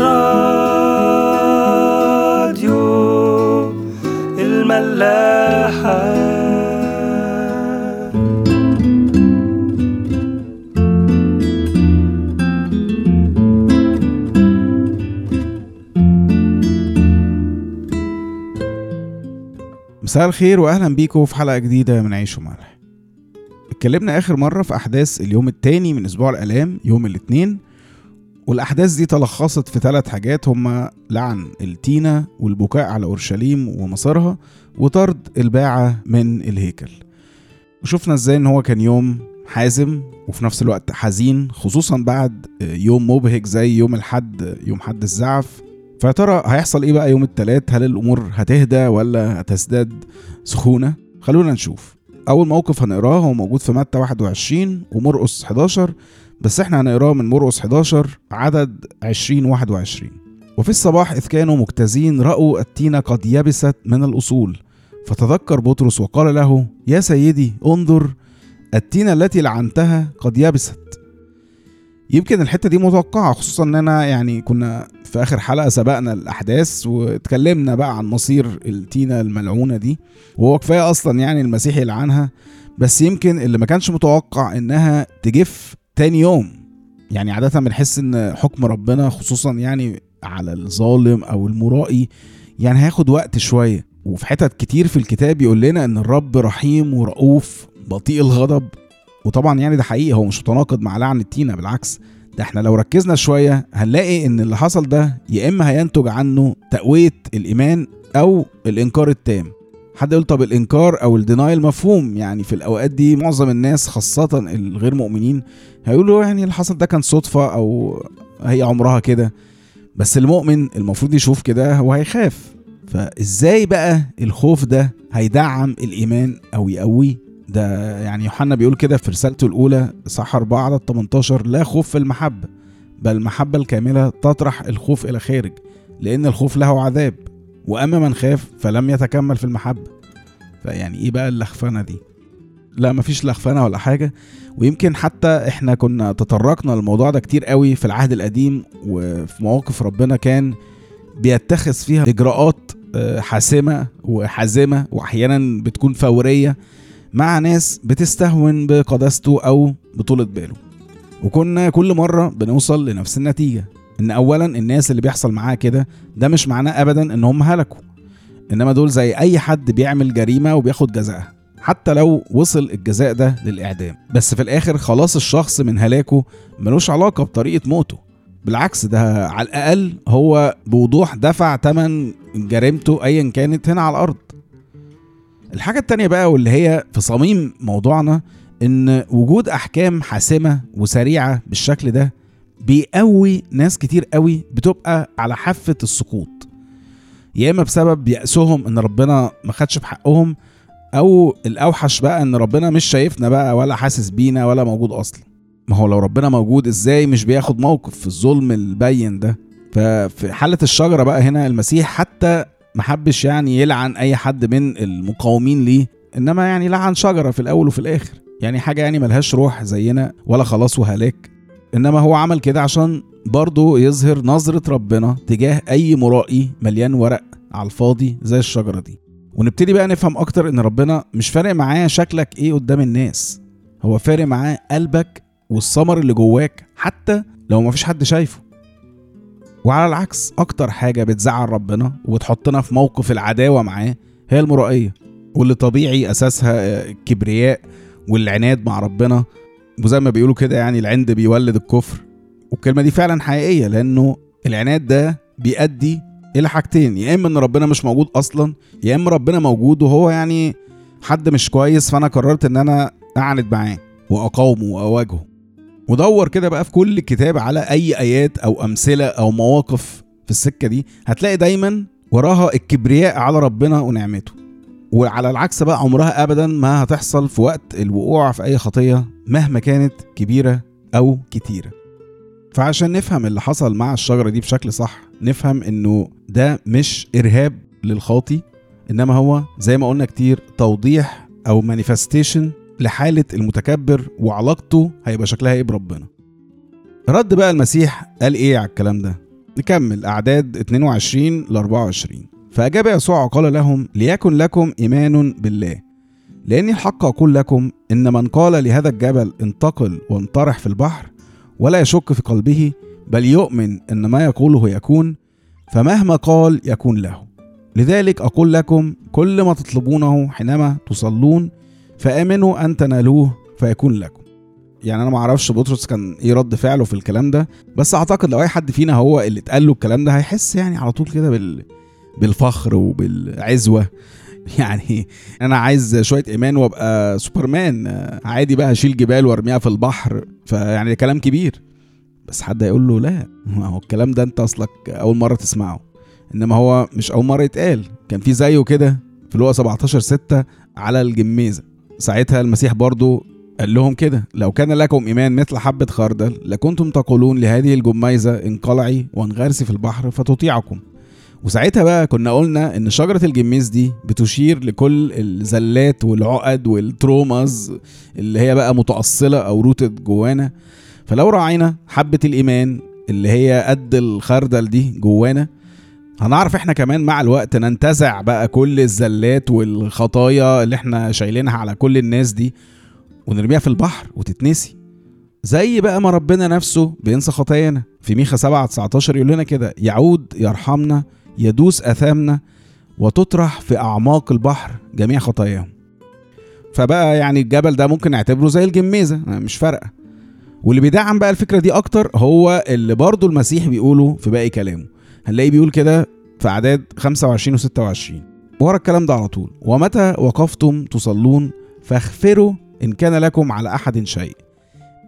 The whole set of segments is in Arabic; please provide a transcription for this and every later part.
راديو الملاحة. مساء الخير واهلا بيكم في حلقة جديدة من عيش وملح. اتكلمنا آخر مرة في أحداث اليوم الثاني من أسبوع الالام يوم الاثنين والأحداث دي تلخصت في ثلاث حاجات. هما لعن التينة والبكاء على أورشليم ومصيرها وطرد الباعة من الهيكل. وشفنا إزاي إن هو كان يوم حازم وفي نفس الوقت حزين خصوصا بعد يوم مبهج زي يوم الحد يوم حد الزعف. فيا ترى هيحصل إيه بقى يوم الثلاث هل الأمور هتهدى ولا هتزداد سخونة؟ خلونا نشوف. أول موقف هنقراه هو موجود في متى 21 ومرقس 11 بس إحنا هنقراه من مرقس 11 عدد 20 21 وفي الصباح إذ كانوا مجتازين رأوا التينة قد يبست من الأصول. فتذكر بطرس وقال له يا سيدي انظر التينة التي لعنتها قد يبست. يمكن الحتة دي متوقعة خصوصا اننا يعني كنا في آخر حلقة سبقنا الأحداث واتكلمنا بقى عن مصير التينة الملعونة دي. وهو كفاية أصلا يعني المسيح يلعنها. بس يمكن اللي ما كانش متوقع إنها تجف تاني يوم. يعني عادة بنحس إن حكم ربنا خصوصا يعني على الظالم أو المرائي يعني هياخد وقت شوية. وفي حتت كتير في الكتاب يقول لنا إن الرب رحيم ورؤوف بطيء الغضب. وطبعا يعني ده حقيقي هو مش متناقض مع لعن التينة بالعكس. ده إحنا لو ركزنا شوية هنلاقي إن اللي حصل ده يا إما هينتج عنه تقوية الإيمان أو الإنكار التام. حد يقول طب الإنكار أو الدينايل مفهوم يعني في الأوقات دي معظم الناس خاصة الغير مؤمنين هيقولوا يعني اللي حصل ده كان صدفة أو هي عمرها كده بس المؤمن المفروض يشوف كده هو هيخاف. فإزاي بقى الخوف ده هيدعم الإيمان أو يقويه ده يعني يوحنا بيقول كده في رسالته الأولى صح 4 عدد 18 لا خوف في المحبة بل المحبة الكاملة تطرح الخوف إلى خارج لأن الخوف له عذاب. وأما من خاف فلم يتكمل في المحبة. فيعني إيه بقى اللخفنة دي؟ لا مفيش لخفنة ولا حاجة. ويمكن حتى إحنا كنا تطرقنا للموضوع ده كتير قوي في العهد القديم وفي مواقف ربنا كان بيتخذ فيها إجراءات حاسمة وحازمة وأحيانا بتكون فورية مع ناس بتستهون بقداسته أو بطولة باله. وكنا كل مرة بنوصل لنفس النتيجة. إن اولا الناس اللي بيحصل معاها كده ده مش معناه ابدا إن هم هلكوا. إنما دول زي أي حد بيعمل جريمة وبياخد جزاءها. حتى لو وصل الجزاء ده للإعدام. بس في الآخر خلاص الشخص من هلاكه ملوش علاقة بطريقة موته. بالعكس ده على الأقل هو بوضوح دفع تمن جريمته ايا كانت هنا على الأرض. الحاجة التانية بقى واللي هي في صميم موضوعنا إن وجود أحكام حاسمة وسريعة بالشكل ده بيقوي ناس كتير قوي بتبقى على حافة السقوط. يا إما بسبب يأسهم إن ربنا ما خدش بحقهم أو الأوحش بقى إن ربنا مش شايفنا بقى ولا حاسس بينا ولا موجود أصلا. ما هو لو ربنا موجود إزاي مش بياخد موقف؟ في الظلم البين ده. ففي حالة الشجرة بقى هنا المسيح حتى محبش يعني يلعن أي حد من المقاومين ليه إنما يعني لعن شجرة في الأول وفي الآخر. يعني حاجة يعني ملهاش روح زينا ولا خلاص وهلاك. إنما هو عمل كده عشان برضه يظهر نظرة ربنا تجاه أي مرائي مليان ورق على الفاضي زي الشجرة دي. ونبتدي بقى نفهم أكتر إن ربنا مش فارق معاه شكلك إيه قدام الناس. هو فارق معاه قلبك والثمر اللي جواك حتى لو مفيش حد شايفه. وعلى العكس أكتر حاجة بتزعل ربنا وبتحطنا في موقف العداوة معاه هي المرائية واللي طبيعي أساسها الكبرياء والعناد مع ربنا وزي ما بيقولوا كده يعني العند بيولد الكفر. والكلمة دي فعلا حقيقية لأنه العناد ده بيؤدي إلى حاجتين يا إما إن ربنا مش موجود أصلا يا إما ربنا موجود وهو يعني حد مش كويس فأنا قررت إن أنا أعند معاه وأقاومه وأواجهه. ودور كده بقى في كل كتاب على أي آيات أو أمثلة أو مواقف في السكة دي هتلاقي دايما وراها الكبرياء على ربنا ونعمته. وعلى العكس بقى عمرها ابدا ما هتحصل في وقت الوقوع في أي خطية مهما كانت كبيرة أو كتيرة. فعشان نفهم اللي حصل مع الشجرة دي بشكل صح نفهم إنه ده مش إرهاب للخاطي إنما هو زي ما قلنا كتير توضيح أو مانيفستيشن لحالة المتكبر وعلاقته هيبقى شكلها إيه بربنا. رد بقى المسيح قال إيه على الكلام ده؟ نكمل أعداد 22 ل 24 فأجاب يسوع وقال لهم ليكن لكم إيمان بالله. لأني الحق أقول لكم إن من قال لهذا الجبل انتقل وانطرح في البحر ولا يشك في قلبه بل يؤمن إن ما يقوله يكون فمهما قال يكون له. لذلك أقول لكم كل ما تطلبونه حينما تصلون فآمنوا أن تنالوه فيكون لكم. يعني أنا ما أعرفش بطرس كان إيه رد فعله في الكلام ده بس أعتقد لو أي حد فينا هو اللي اتقال له الكلام ده هيحس يعني على طول كده بال بالفخر وبالعزوة. يعني أنا عايز شوية إيمان وأبقى سوبرمان. عادي بقى أشيل جبال وأرميها في البحر. فيعني كلام كبير. بس حد هيقول له لا. ما هو الكلام ده أنت أصلك أول مرة تسمعه. إنما هو مش أول مرة يتقال. كان في زيه كده في لقا 17 6 على الجميزة. ساعتها المسيح برضو قال لهم كده. لو كان لكم إيمان مثل حبة خردل لكنتم تقولون لهذه الجميزة انقلعي وانغرسي في البحر فتطيعكم. وساعتها بقى كنا قلنا إن شجرة الجميز دي بتشير لكل الزلات والعقد وال traumas اللي هي بقى متأصلة أو rooted جوانا. فلو راعينا حبة الإيمان اللي هي قد الخردل دي جوانا هنعرف إحنا كمان مع الوقت ننتزع بقى كل الزلات والخطايا اللي إحنا شايلينها على كل الناس دي ونرميها في البحر وتتنسي. زي بقى ما ربنا نفسه بينسى خطايانا. في ميخا 7 19 يقول لنا كده يعود يرحمنا يدوس آثامنا وتطرح في أعماق البحر جميع خطاياهم. فبقى يعني الجبل ده ممكن نعتبره زي الجميزة مش فارقة. واللي بيدعم بقى الفكرة دي أكتر هو اللي برضه المسيح بيقوله في باقي كلامه. هنلاقيه بيقول كده في أعداد 25 و26 ورا الكلام ده على طول. ومتى وقفتم تصلون فاغفروا إن كان لكم على أحد شيء.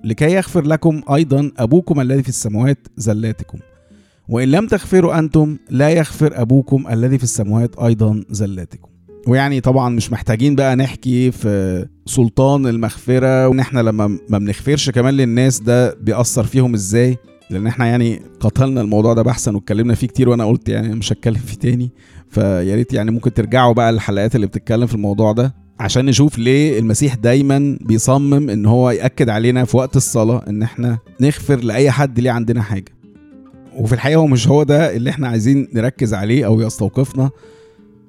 لكي يغفر لكم أيضا أبوكم الذي في السماوات زلاتكم. وإن لم تغفروا أنتم لا يغفر أبوكم الذي في السماوات أيضا زلاتكم ويعني طبعا مش محتاجين بقى نحكي في سلطان المغفرة وإن إحنا لما ما بنغفرش كمان للناس ده بيأثر فيهم إزاي؟ لأن إحنا يعني قتلنا الموضوع ده بحثا واتكلمنا فيه كتير وأنا قلت يعني مش هتكلم فيه تاني. فيا ريت يعني ممكن ترجعوا بقى للحلقات اللي بتتكلم في الموضوع ده عشان نشوف ليه المسيح دايما بيصمم إن هو يأكد علينا في وقت الصلاة إن إحنا نغفر لأي حد ليه عندنا حاجة. وفي الحقيقة هو مش هو ده اللي إحنا عايزين نركز عليه أو يستوقفنا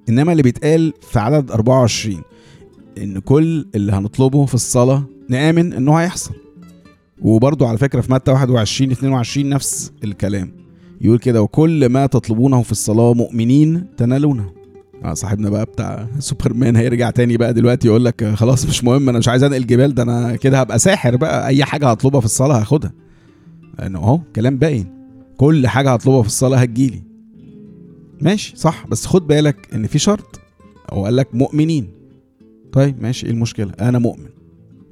إنما اللي بيتقال في عدد 24 إن كل اللي هنطلبه في الصلاة نآمن انه هيحصل. وبرضه على فكرة في متى 21 22 نفس الكلام. يقول كده وكل ما تطلبونه في الصلاة مؤمنين تنالونه. آه صاحبنا بقى بتاع سوبرمان هيرجع تاني بقى دلوقتي يقول لك خلاص مش مهم أنا مش عايز أنقل جبال ده أنا كده هبقى ساحر بقى. أي حاجة هطلبها في الصلاة هاخدها. لأنه أهو كلام باين. كل حاجة هطلبها في الصلاة هتجيلي. ماشي صح بس خد بالك إن في شرط. هو قال لك مؤمنين. طيب ماشي إيه المشكلة؟ أنا مؤمن.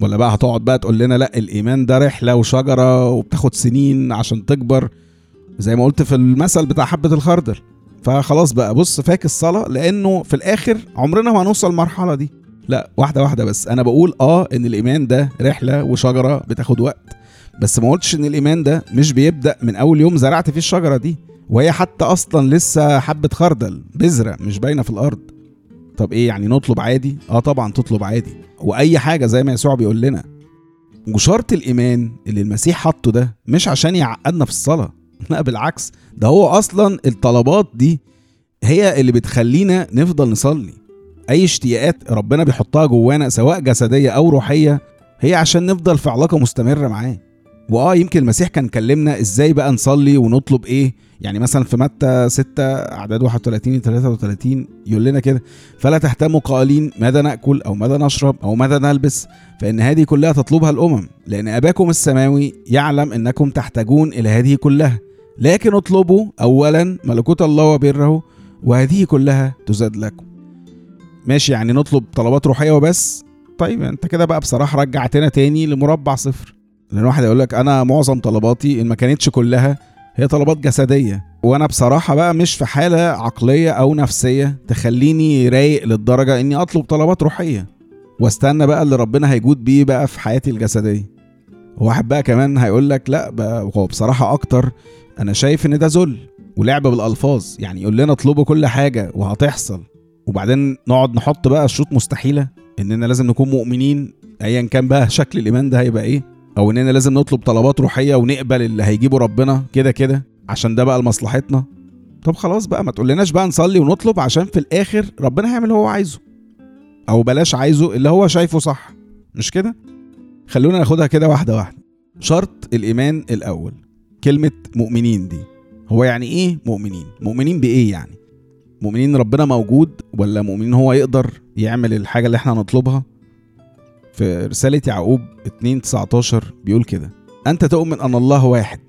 ولا بقى هتقعد بقى تقول لنا لا الإيمان ده رحلة وشجرة وبتاخد سنين عشان تكبر. زي ما قلت في المثل بتاع حبة الخردل. فخلاص بقى بص فاك الصلاة لأنه في الآخر عمرنا ما هنوصل المرحله دي. لا واحدة واحدة بس. أنا بقول آه إن الإيمان ده رحلة وشجرة بتاخد وقت. بس ما قلتش إن الإيمان ده مش بيبدأ من أول يوم زرعت فيه الشجرة دي وهي حتى أصلا لسه حبة خردل بذرة مش باينة في الأرض. طب إيه يعني نطلب عادي؟ آه طبعا تطلب عادي. وأي حاجة زي ما يسوع بيقول لنا. وشرط الإيمان اللي المسيح حطه ده مش عشان يعقدنا في الصلاة. لا بالعكس. ده هو أصلا الطلبات دي هي اللي بتخلينا نفضل نصلي. أي اشتياقات ربنا بيحطها جوانا سواء جسدية أو روحية هي عشان نفضل في علاقة مستمرة معاه. وآه يمكن المسيح كان كلمنا إزاي بقى نصلي ونطلب إيه؟ يعني مثلا في متى 6 أعداد 31 ل 33 يقول لنا كده فلا تهتموا قائلين ماذا نأكل أو ماذا نشرب أو ماذا نلبس فإن هذه كلها تطلبها الأمم لأن أباكم السماوي يعلم إنكم تحتاجون إلى هذه كلها. لكن اطلبوا اولا ملكوت الله وبره وهذه كلها تزاد لكم. ماشي يعني نطلب طلبات روحية وبس؟ طيب أنت كده بقى بصراحة رجعتنا تاني لمربع صفر. لأن واحد يقول لك أنا معظم طلباتي إن ما كانتش كلها هي طلبات جسدية. وأنا بصراحة بقى مش في حالة عقلية أو نفسية تخليني رايق للدرجة إني أطلب طلبات روحية. واستنى بقى اللي ربنا هيجود بيه بقى في حياتي الجسدية. واحد بقى كمان هيقول لك لا بقى هو بصراحة أكتر أنا شايف إن ده ذل ولعب بالألفاظ. يعني يقول لنا اطلبوا كل حاجة وهتحصل. وبعدين نقعد نحط بقى شروط مستحيلة إننا لازم نكون مؤمنين ايا كان بقى شكل الإيمان ده هيبقى إيه. أو إننا لازم نطلب طلبات روحية ونقبل اللي هيجيبه ربنا كده كده عشان ده بقى لمصلحتنا. طب خلاص بقى ما تقولناش بقى نصلي ونطلب عشان في الآخر ربنا هيعمل اللي هو عايزه. أو بلاش عايزه اللي هو شايفه صح. مش كده؟ خلونا ناخدها كده واحدة واحدة. شرط الإيمان الأول. كلمة مؤمنين دي. هو يعني إيه مؤمنين؟ مؤمنين بإيه يعني؟ مؤمنين ربنا موجود ولا مؤمنين هو يقدر يعمل الحاجة اللي إحنا نطلبها في رسالة يعقوب 2 19 بيقول كده أنت تؤمن أن الله واحد.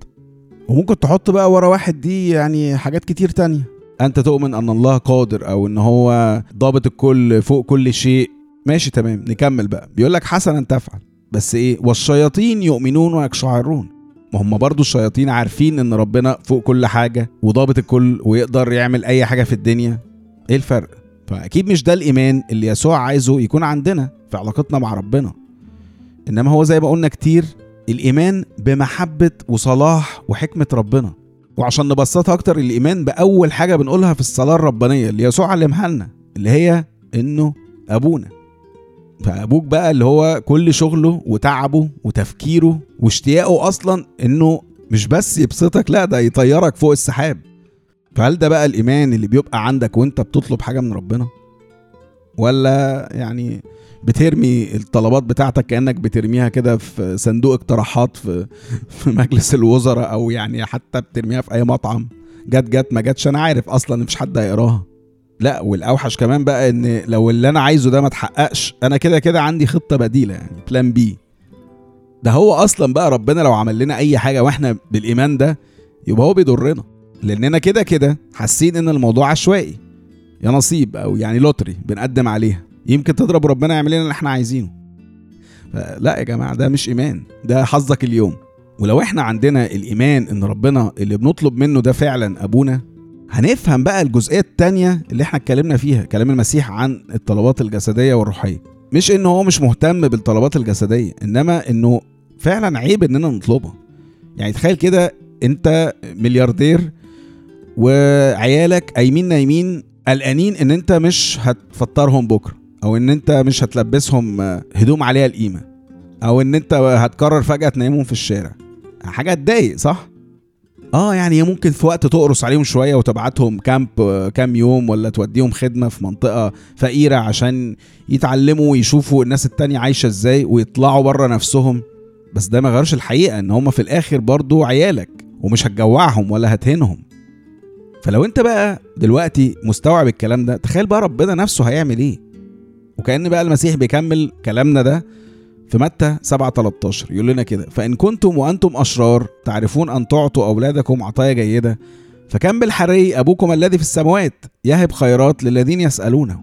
وممكن تحط بقى ورا واحد دي يعني حاجات كتير تانية. أنت تؤمن أن الله قادر أو إن هو ضابط الكل فوق كل شيء. ماشي تمام نكمل بقى. بيقول لك حسنا تفعل. بس إيه؟ والشياطين يؤمنون ويقشعرون ما هم برضو الشياطين عارفين إن ربنا فوق كل حاجة وضابط الكل ويقدر يعمل أي حاجة في الدنيا. إيه الفرق؟ فأكيد مش ده الإيمان اللي يسوع عايزه يكون عندنا في علاقتنا مع ربنا. إنما هو زي ما قلنا كتير الإيمان بمحبة وصلاح وحكمة ربنا. وعشان نبسطها أكتر الإيمان بأول حاجة بنقولها في الصلاة الربانية اللي يسوع علمها لنا اللي هي إنه أبونا. فأبوك بقى اللي هو كل شغله وتعبه وتفكيره واشتياقه أصلا إنه مش بس يبسطك لا ده يطيرك فوق السحاب. فهل ده بقى الإيمان اللي بيبقى عندك وأنت بتطلب حاجة من ربنا؟ ولا يعني بترمي الطلبات بتاعتك كأنك بترميها كده في صندوق اقتراحات في في مجلس الوزراء أو يعني حتى بترميها في أي مطعم؟ جت جت ما جاتش أنا عارف أصلا مفيش حد هيقراها. لا والأوحش كمان بقى إن لو اللي أنا عايزه ده ما اتحققش أنا كده كده عندي خطة بديلة يعني بلان بي ده هو أصلا بقى ربنا لو عمل لنا أي حاجة وإحنا بالإيمان ده يبقى هو بيضرنا. لاننا كده كده حاسين ان الموضوع عشوائي يا نصيب أو يعني لوتري بنقدم عليها. يمكن تضرب ربنا يعمل لنا اللي إحنا عايزينه. لا يا جماعة ده مش إيمان ده حظك اليوم. ولو إحنا عندنا الإيمان إن ربنا اللي بنطلب منه ده فعلا أبونا هنفهم بقى الجزئية التانية اللي إحنا اتكلمنا فيها كلام المسيح عن الطلبات الجسدية والروحية. مش انه هو مش مهتم بالطلبات الجسدية إنما إنه فعلا عيب إننا نطلبها. يعني تخيل كده أنت ملياردير وعيالك قايمين نايمين قلقانين إن أنت مش هتفطرهم بكرة أو إن أنت مش هتلبسهم هدوم عليها القيمة أو إن أنت هتقرر فجأة تنيمهم في الشارع. حاجة تضايق صح؟ آه يعني ممكن في وقت تقرص عليهم شوية وتبعتهم كامب كام يوم ولا توديهم خدمة في منطقة فقيرة عشان يتعلموا ويشوفوا الناس التانية عايشة إزاي ويطلعوا بره نفسهم. بس ده ما غيرش الحقيقة إن هم في الآخر برضو عيالك ومش هتجوعهم ولا هتهنهم فلو انت بقى دلوقتي مستوعب الكلام ده تخيل بقى ربنا نفسه هيعمل إيه؟ وكأن بقى المسيح بيكمل كلامنا ده في متى؟ 7 13 يقول لنا كده فإن كنتم وأنتم أشرار تعرفون أن تعطوا أولادكم عطايا جيدة فكم بالحري أبوكم الذي في السماوات يهب خيرات للذين يسألونه.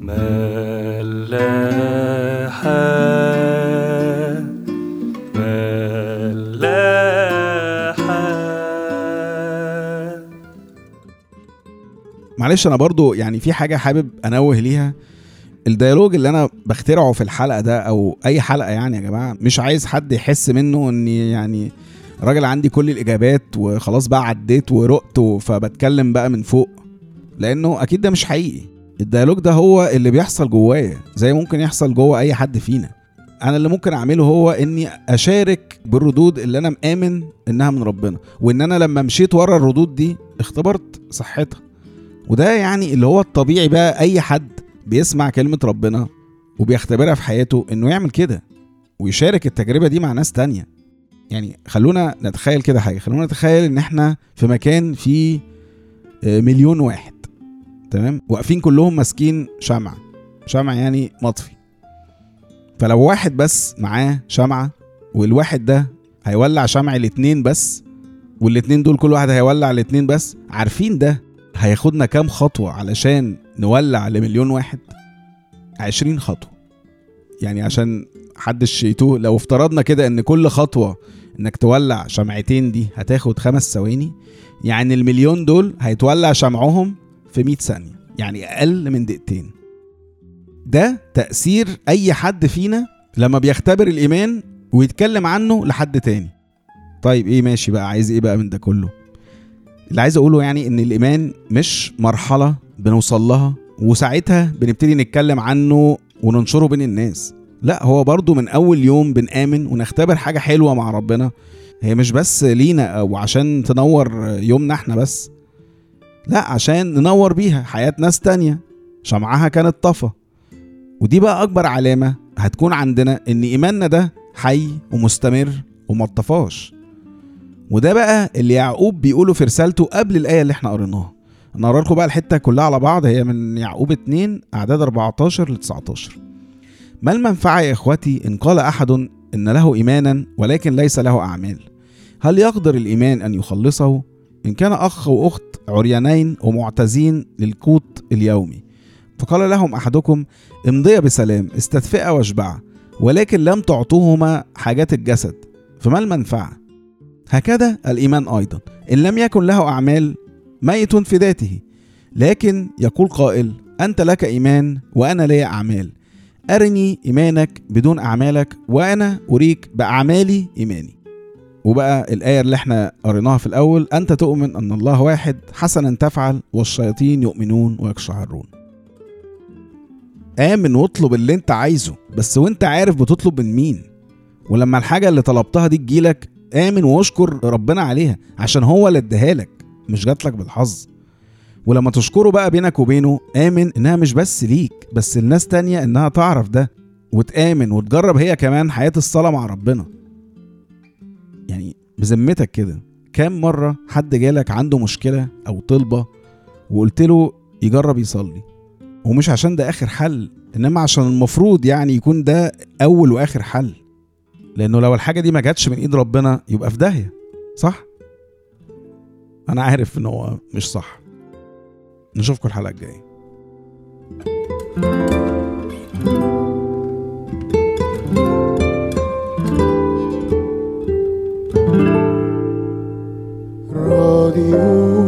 ملاحة معلش أنا برضو يعني في حاجة حابب أنوه ليها. ال dialogue اللي أنا بخترعه في الحلقة ده أو أي حلقة يعني يا جماعة مش عايز حد يحس منه اني يعني راجل عندي كل الإجابات وخلاص بقى عديت ورقت فبتكلم بقى من فوق. لأنه أكيد ده مش حقيقي. ال dialogue ده هو اللي بيحصل جوايا زي ممكن يحصل جوه أي حد فينا. أنا اللي ممكن أعمله هو إني أشارك بالردود اللي أنا مآمن إنها من ربنا. وإن أنا لما مشيت ورا الردود دي اختبرت صحتها. وده يعني اللي هو الطبيعي بقى أي حد بيسمع كلمة ربنا وبيختبرها في حياته إنه يعمل كده ويشارك التجربة دي مع ناس تانية. يعني خلونا نتخيل كده حاجة خلونا نتخيل إن إحنا في مكان فيه آه، مليون واحد تمام؟ واقفين كلهم ماسكين شمعة. شمعة يعني مطفي. فلو واحد بس معاه شمعة والواحد ده هيولع شمع الاتنين بس والاتنين دول كل واحد هيولع الاتنين بس عارفين ده هياخدنا كام خطوة علشان نولع لمليون واحد؟ عشرين خطوة. يعني عشان حدش يتوه. لو افترضنا كده إن كل خطوة إنك تولع شمعتين دي هتاخد خمس ثواني يعني المليون دول هيتولع شمعهم في 100 ثانية يعني أقل من دقيقتين. ده تأثير أي حد فينا لما بيختبر الإيمان ويتكلم عنه لحد تاني. طيب إيه ماشي بقى عايز إيه بقى من ده كله؟ اللي عايز اقوله يعني ان الايمان مش مرحلة بنوصل لها وساعتها بنبتدي نتكلم عنه وننشره بين الناس. لا هو برضو من أول يوم بنآمن ونختبر حاجة حلوة مع ربنا. هي مش بس لينا أو عشان تنور يومنا إحنا بس. لا عشان ننور بيها حياة ناس تانية. شمعها كانت طفى. ودي بقى أكبر علامة هتكون عندنا إن إيماننا ده حي ومستمر وما اتطفاش. وده بقى اللي يعقوب بيقوله في رسالته قبل الآية اللي إحنا قريناها. أنا لكم بقى الحتة كلها على بعض هي من يعقوب 2 أعداد 14 ل 19 ما المنفعة يا إخوتي إن قال أحد إن له ايمانا ولكن ليس له أعمال؟ هل يقدر الإيمان أن يخلصه؟ إن كان أخ واخت عريانين ومعتزين للقوت اليومي. فقال لهم أحدكم امضي بسلام استدفئا واشبعا ولكن لم تعطوهما حاجات الجسد فما المنفعة؟ هكذا الإيمان أيضا. إن لم يكن له أعمال ميت في ذاته لكن يقول قائل أنت لك إيمان وأنا لي أعمال. أرني إيمانك بدون أعمالك وأنا أريك بأعمالي إيماني. وبقى الآية اللي إحنا قريناها في الأول أنت تؤمن أن الله واحد حسنا تفعل والشياطين يؤمنون ويقشعرون. آمن واطلب اللي أنت عايزه بس وأنت عارف بتطلب من مين. ولما الحاجة اللي طلبتها دي تجيلك آمن واشكر ربنا عليها عشان هو اللي اداها لك مش جاتلك بالحظ. ولما تشكره بقى بينك وبينه آمن إنها مش بس ليك بس الناس تانية إنها تعرف ده وتآمن وتجرب هي كمان حياة الصلاة مع ربنا. يعني بذمتك كده كام مرة حد جالك عنده مشكلة أو طلبة وقلت له يجرب يصلي؟ ومش عشان ده آخر حل إنما عشان المفروض يعني يكون ده أول وآخر حل. لأنه لو الحاجة دي ما جاتش من إيد ربنا يبقى في داهية صح؟ أنا عارف إن هو مش صح نشوفكم الحلقة الجاية راديو